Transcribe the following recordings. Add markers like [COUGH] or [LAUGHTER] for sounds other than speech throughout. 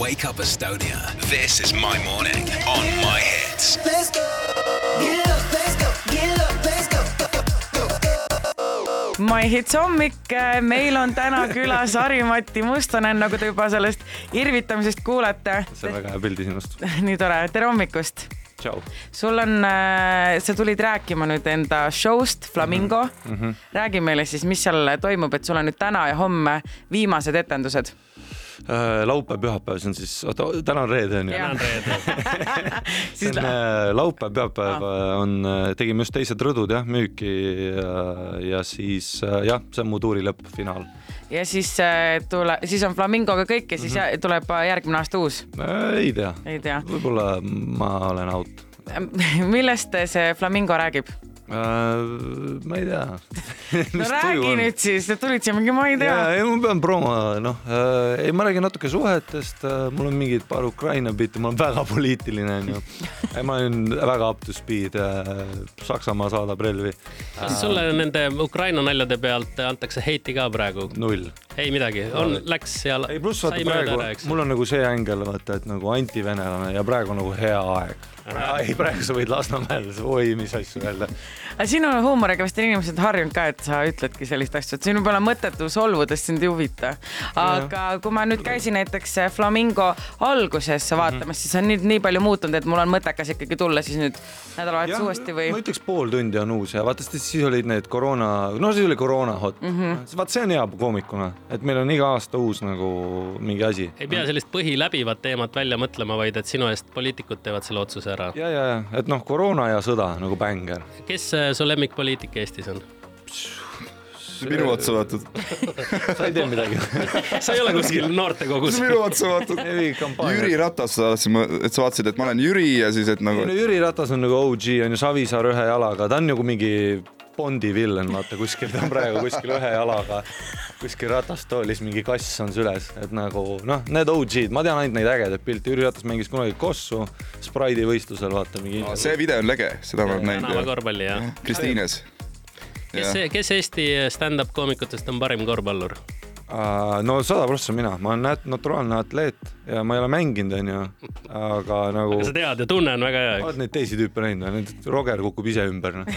Wake Up Estonia. This is my morning on my hits. Let's go. Get up, let's go. Get up, let's go. Go, go, go, go. My Hits hommik, meil on täna külas Harri-Mati Mustonen, nagu te juba sellest irvitamisest kuulete. see on väga hea pildi sinust. [LAUGHS] nii tore, tere hommikust. tšau. sul on, sa tulid rääkima nüüd enda show'st Flamingo mm. -hmm. räägi meile siis, mis seal toimub, et sul on nüüd täna ja homme viimased etendused. Äh, laupäev, pühapäev, see on siis, oota, täna on reede on ju? Jaa. [LAUGHS] see siis on äh, laupäev, pühapäev Ah. on, tegime just teised rõdud jah, müüki ja, ja siis äh, jah, see on mu tuuri lõpp, finaal. ja siis äh, tule, siis on Flamingoga kõik ja siis mm -hmm. tuleb äh, järgmine aasta uus, ei tea, tea. võib-olla ma olen out. millest see Flamingo räägib? Ma ei tea. [LAUGHS] no räägi nüüd siis, tulid siia mingi, ma ei tea ja, ei ma pean promo, noh, ei ma räägin natuke suhetest, mul on mingid paar Ukraina bitti, ma olen väga poliitiline onju. ma olen väga up to speed, Saksamaa saadab relvi. kas sulle nende Ukraina naljade pealt antakse heiti ka praegu? null. Ei midagi, on, läks ja ei pluss vaata praegu mul on nagu see ängel vaata, et nagu antivenelane ja praegu on nagu hea aeg. ei, praegu sa võid Lasnamäel, oi mis asju öelda. aga sinu huumoriga vist on inimesed harjunud ka, et sa ütledki selliseid asju, et sinu peale mõttetu solvudest sind ei huvita. aga kui ma nüüd käisin näiteks Flamingo alguses vaatamas, siis on nüüd nii palju muutunud, et mul on mõttekas ikkagi tulla siis nüüd nädalavahetus uuesti või ma? ütleks pool tundi on uus ja vaata, sest siis olid need koroona, no siis oli koroona hot mm. Mhm. -hmm. vaat see on hea koomikuna, et meil on iga aasta uus nagu mingi asi. ei pea sellist põhiläbivat teemat välja mõtlema, vaid et sinu eest poliitikud teevad selle otsuse ära. ja, ja, ja et noh, koroona ja sõda nagu bänger. kes äh, su lemmikpoliitik Eestis on? minu otsa vaatad, [LAUGHS] sa ei tee midagi. [LAUGHS] sa ei ole kuskil noortekogus? minu otsa vaatad. Jüri Ratas, sa tahtsid, et sa vaatasid, et ma olen Jüri ja siis, et nagu no Jüri Ratas on nagu OG on ju Savisaar ühe jalaga, ta on nagu mingi Bondi villen, vaata kuskil, ta on praegu kuskil ühe jalaga kuskil ratastoolis mingi kass on süles, et nagu noh, need OG-d, ma tean ainult neid ägedaid pilte, Jüri Ratas mängis kunagi Kossu Spraidi võistlusel, vaata mingi. see video on lege, seda ma olen tänava näinud. korvpalli ja. Kristiines. kes, kes Eesti stand-up koomikutest on parim korvpallur? No sada prossa mina, ma olen nat- naturaalne atleet ja ma ei ole mänginud, onju, aga nagu aga sa tead ja tunne on väga hea, oled neid teisi tüüpe näinud või, nüüd Roger kukub ise ümber noh.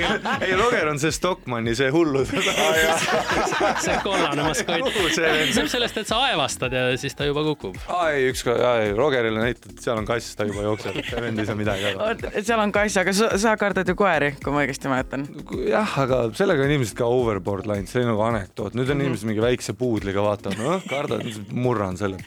küll. ei, Roger on see Stockmanni, see hullu. [LAUGHS] see kollane maskott. [LAUGHS] see piisab sellest, et sa aevastad ja siis ta juba kukub. aa ei, ükskord, ei Rogerile näitad, seal on kass, ta juba jookseb, see vend ei saa midagi aru. oot, seal on kass, aga sa, sa kardad ju koeri, kui ma õigesti mäletan. jah, aga sellega on inimesed ka overboard läinud, see oli nagu anekdoot, nüüd on inimesed mingi väikse puudliga vaatavad, noh kardad, murran selle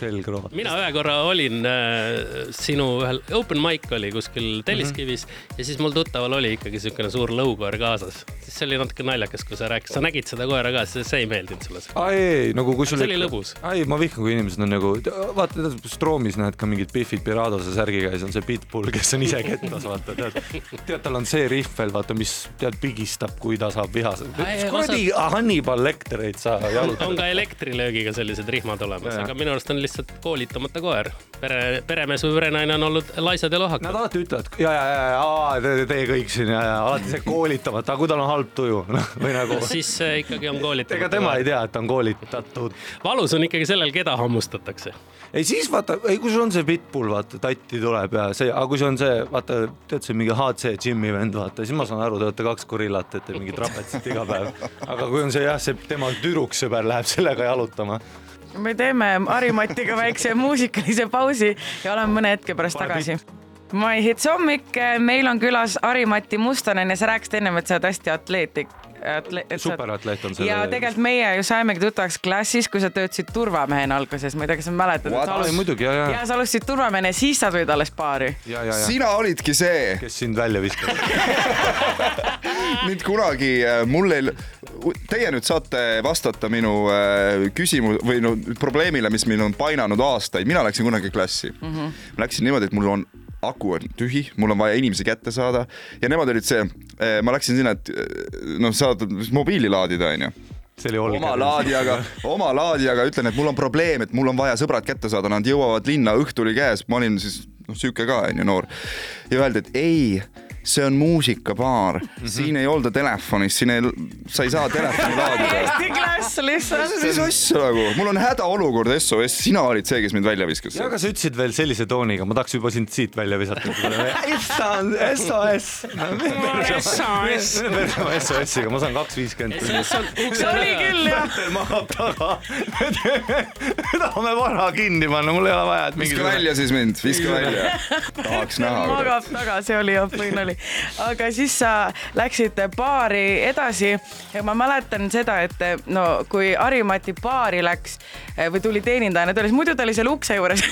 selgroo. mina ühe korra olin äh, sinu ühel open mic oli kuskil Telliskivis mm -hmm. ja siis mul tuttaval oli ikkagi niisugune suur lõukoer kaasas. siis see oli natuke naljakas, kui sa rääkisid, sa nägid seda koera ka, see, ei meeldinud sulle. aa ei, ei nagu kui sul see oli lõbus. ei, ma vihkan, kui inimesed on nagu, vaata, Stroomis näed ka mingid Biffid Piradose särgi käes on see Pitbull, kes on ise kettas, vaata, tead. tead, tal on see rihv veel, vaata, mis tead pigistab, kui ta saab vihase. Ai, kuradi Hannibal Lectereid sa on jalutad. ka elektrilöögiga sellised rihmad olemas, aga minu arust on lihtsalt koolitamata koer. pere, peremees või perenaine on olnud laisad ja lohakad Nad. alati ütlevad ja, ja, ja, ja te, te kõik siin ja, ja alati see koolitamata, aga kui tal on halb tuju, noh või nagu. [LAUGHS] siis äh, ikkagi on koolitamata. ega tema ei tea, et on koolitatud. valus on ikkagi sellel, keda hammustatakse. ei siis vaata, ei kui sul on see pitbull, vaata tatti tuleb ja see, aga kui see on see, vaata, tead see mingi HC Jimmy vend, vaata, siis ma saan aru, te olete kaks gorillat, teete mingit trapetsit iga päev. aga kui on see jah, see tema tüdruksõber läheb sellega jalutama. Me teeme Harimatiga [LAUGHS] väikse muusikalise pausi ja oleme mõne hetke pärast Pane tagasi. My Hits hommik, meil on külas Harimati Mustonen ja sa rääkisid ennem, et sa oled hästi atleetlik. superatleet on selle. ja tegelikult meie ju saimegi tuttavaks klassis, kui sa töötasid turvamehena alguses, ma ei tea, kas sa mäletad, alustasid, muidugi ja, ja, ja sa alustasid turvamehena ja siis sa tulid alles baari. ja, ja, ja, sina olidki see, kes sind välja viskas. nüüd kunagi äh, mul ei, teie nüüd saate vastata minu äh, küsimus või no probleemile, mis meil on painanud aastaid, mina läksin kunagi klassi mm. -hmm. ma läksin niimoodi, et mul on aku on tühi, mul on vaja inimesi kätte saada ja nemad olid see, ma läksin sinna, et eh, noh, saad mobiili laadida, onju see oli Olger. oma laadijaga, [LAUGHS] oma laadijaga ütlen, et mul on probleem, et mul on vaja sõbrad kätte saada, nad jõuavad linna, õhtu oli käes, ma olin siis noh, sihuke ka onju noor ja öeldi, et ei, see on muusikabaar mm, -hmm. siin ei olda telefonis, siin ei, sa ei saa telefoni [LAUGHS] laadida. täiesti klass lihtsalt. mis asja nagu, mul on hädaolukord SOS, sina olid see, kes mind välja viskas ja. aga sa ütlesid veel sellise tooniga, ma tahaks juba sind siit välja visata. SOS. SOS. SOS-iga, ma saan kaks viiskümmend. see oli küll jah. magab taga. me tahame vara kinni panna, mul ei ole vaja, et viska mingi. välja siis mind, viska [LAUGHS] välja. tahaks näha. magab taga, see oli jah, võin oli. Aga siis sa läksid baari edasi ja ma mäletan seda, et no kui Harimati baari läks eh, või tuli teenindajana tööle, siis muidu ta oli seal ukse juures.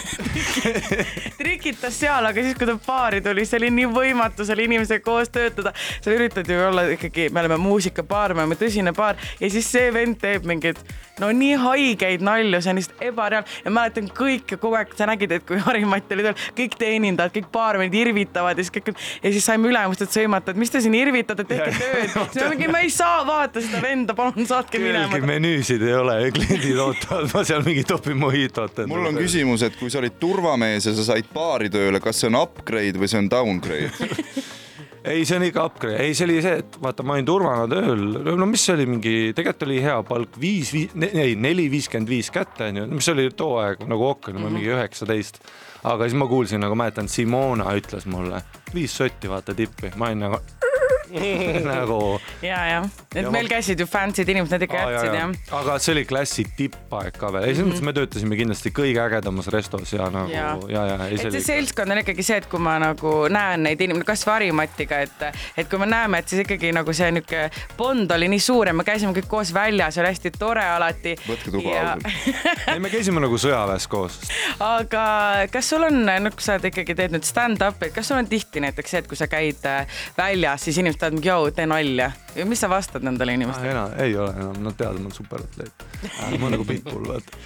[LAUGHS] trikitas seal, aga siis, kui ta baari tuli, see oli nii võimatu selle inimesega koos töötada. sa üritad ju olla ikkagi, me oleme muusikabaar, me oleme tõsine baar ja siis see vend teeb mingeid no nii haigeid nalju, see on lihtsalt ebareaalne ja mäletan kõike kogu aeg, sa nägid, et kui Harimati oli tööl, kõik teenindajad, kõik baarmenid irvitavad ja siis kõik ja siis saime ülemustelt sõimata, et mis te siin irvitate, tehke tööd. siis ma mingi, ma ei saa vaadata seda venda, palun saatke kellelgi minema. menüüsid ei ole kliendid ootavad, ma seal mingi topin mojitot. mul on. küsimus, et kui sa olid turvamees ja sa said baari tööle, kas see on upgrade või see on downgrade? [LAUGHS] ei, see on ikka upgrade, ei, see oli see, et vaata, ma olin turvana tööl, no mis see oli mingi, tegelikult oli hea palk, viis, ei neli viiskümmend viis kätte onju, mis oli too aeg nagu okei, ma olin mingi üheksateist. aga siis ma kuulsin nagu mäletan, Simona ütles mulle viis sotti, vaata tippi, ma olin nagu [LAUGHS] nagu ja, ja, et Ja meil käisid ju fancy'd inimesed, nad ikka jätsid jah aga see oli klassi tippaeg ka veel, ei selles mõttes me töötasime kindlasti kõige ägedamas restos ja nagu ja, ja, ja, et see seltskond on ikkagi see, et kui ma nagu näen neid inimesi, kasvõi Harimatiga, et, et kui me näeme, et siis ikkagi nagu see niisugune bond oli nii suur ja me käisime kõik koos väljas, oli hästi tore alati. Võtke tuba ausalt. [LAUGHS] ei, me käisime nagu sõjaväes koos. aga kas sul on, no kui sa oled ikkagi teed nüüd stand-up'i, kas sul on tihti näiteks see, et kui sa käid äh, väljas, siis inimesed ütlevad, joo, tee nalja. mis sa vastad nendele inimestele? enam ei ole enam, nad teavad, ma olen superatleet. ma olen nagu pitbull, vaata.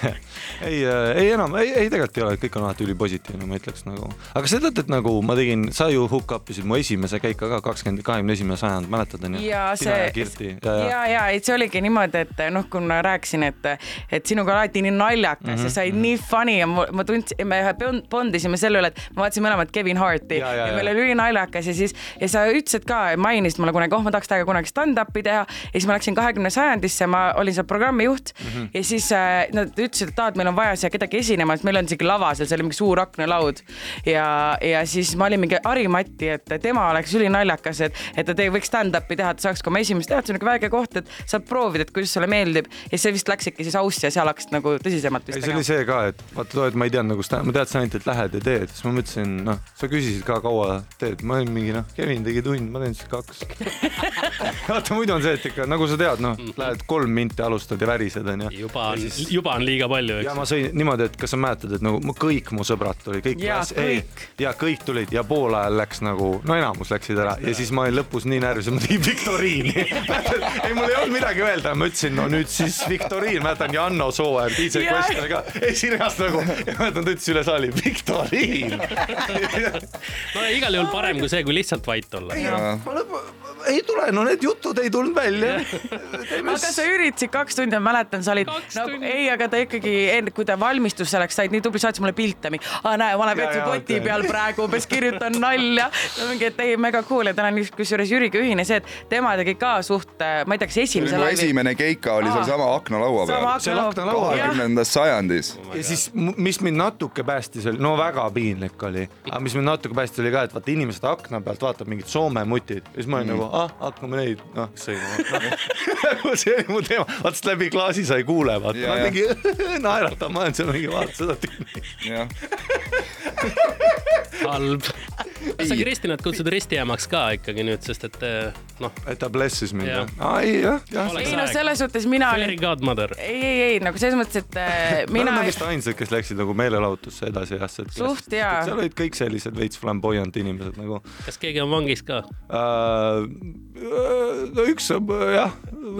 [LAUGHS] ei, ei enam, ei, ei tegelikult ei ole, kõik on alati ülipositiivne, ma ütleks nagu. aga sa ütled, et nagu ma tegin, sa ju hook up isid mu esimese käika ka kakskümmend, kahekümne esimene sajand, mäletad onju? ja see ja ja, ja, et see oligi niimoodi, et noh, kui ma rääkisin, et, et sinuga alati nii naljakas mm -hmm. ja sa olid nii funny ja ma, ma tundsin, me bond- bondisime selle üle, et me vaatasime mõlemad Kevin Harti ja, ja, ja ja. meil oli ülinaljakas ja siis ja sa ütlesid ka, mainisid mulle kunagi, oh ma tahaks täiega kunagi stand-up'i teha. Ja siis ma läksin kahekümne sajandisse, ma olin seal programmijuht mm -hmm. ja siis äh, nad ütlesid, et aa, et meil on vaja siia kedagi esinema, et meil on isegi lava seal, see oli mingi suur aknalaud. Ja, ja siis ma olin mingi Harimati, et tema oleks ülinaljakas, et, et ta tee- võiks stand-up'i teha, et saaks ka oma esimest teha, et see on niisugune väike koht, et saab proovida, et kuidas sulle meeldib. Ja see vist läks ikka siis ausse ja seal hakkasid nagu tõsisemalt vist see oli see ka, et vaata too hetk ma ei teadnud nagu ma teadsin ainult, et lähed ja teed, siis ma mõtlesin, noh, sa küsisid ka kaua teed, ma olin mingi noh, Kevin tegi tund, ma teen siis kaks. [LAUGHS] vaata muidu on see, et ikka nagu sa tead, noh, lähed kolm minti alustad ja värised onju. juba on, juba on liiga palju, ja eks. ma sõin niimoodi, et kas sa mäletad, et nagu mu- kõik mu sõbrad tulid, kõik ei, kõik. ja kõik tulid ja pool ajal läks nagu, no enamus läksid ära ja siis ma olin lõpus nii närvis, et ma tegin viktoriini. [LAUGHS] ei, mul ei olnud midagi öelda, ma ütlesin, no nüüd siis viktoriin, mäletan Janno Sooäär, DJ Jaa. Question ka esinejas nagu ja mäletan, ta ütles üle saali viktoriin. [LAUGHS] no igal juhul parem kui see, kui lihtsalt vait olla. ei ya. Bana, tule, no need jutud ei tulnud välja. aga sa üritasid kaks tundi, ma mäletan, sa olid tundi. ei, aga ta ikkagi, kui ta valmistus selleks, said nii tubli, saatis mulle pilte, aa näe, ma olen vetsupoti okei. peal praegu, umbes kirjutan nalja. mingi, et ei, mega cool ja tal on kusjuures Jüriga ühine see, et tema tegi ka suht, ma ei tea, kas esimese laivi. esimene keika oli sealsama aknalaua sama peal. Kahekümnendas sajandis. ja siis, mis mind natuke päästis, oli no väga piinlik oli, aga mis mind natuke päästis, oli ka, et vaata inimesed akna pealt vaatavad mingid Soome mutid ja siis ma olin mm. nagu ah, hakkame neid noh sõimama no. [LAUGHS] see oli mu teema, vaata sest läbi klaasi sa ei kuule, vaata ma ja. mingi [LAUGHS] naeratan, ma olen seal mingi vaata seda tüüpi. jah, halb. sa Kristinat kutsud ristiemaks ka ikkagi nüüd, sest et eh, noh, et ta blessis mind Jah. aa ei jah, jah. Ei no selles suhtes mina fairy olin, godmother. ei, ei, ei nagu selles mõttes, et [LAUGHS] me mina oleme vist ainsad, kes läksid nagu meelelahutusse edasi jah, Suht jaa. seal olid kõik sellised veits flamboyant inimesed nagu kas keegi on vangis ka? äh,. no üks saab jah,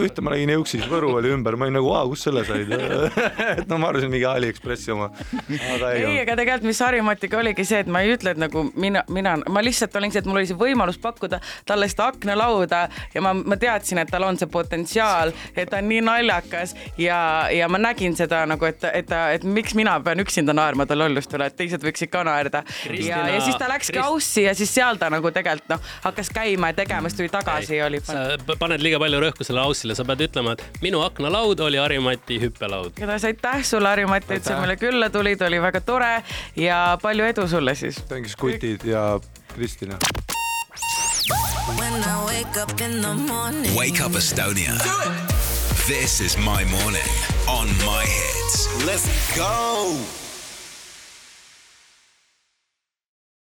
ühte ma nägin Jõuksis, Võru oli ümber, ma olin nagu, kust selle said [LAUGHS] et no ma arvasin mingi Aliekspressi oma. ei ei, aga tegelikult, mis Harimatiga oligi see, et ma ei ütle, et nagu mina, mina, ma lihtsalt olin see, et mul oli see võimalus pakkuda talle seda aknalauda ja ma, ma teadsin, et tal on see potentsiaal, et ta on nii naljakas ja, ja ma nägin seda nagu, et, et ta, et miks mina pean üksinda naerma ta lollust üle, et teised võiksid ka naerda. ja, ja siis ta läkski Krist- aussi ja siis seal ta nagu tegelikult noh, hakkas käima ja tegema, siis tuli tagasi ja oli. sa paned liiga palju rõhku sellele aussile, sa pead ütlema, et minu aknalaud oli Harimati hüppelaud. igatahes aitäh sulle, Harimati, et sa meile külla tulid, oli väga tore ja palju edu sulle siis. mängis kutid ja Kristina. When I wake up in the morning. Wake Up Estonia. This is my morning on my hits. Let's go.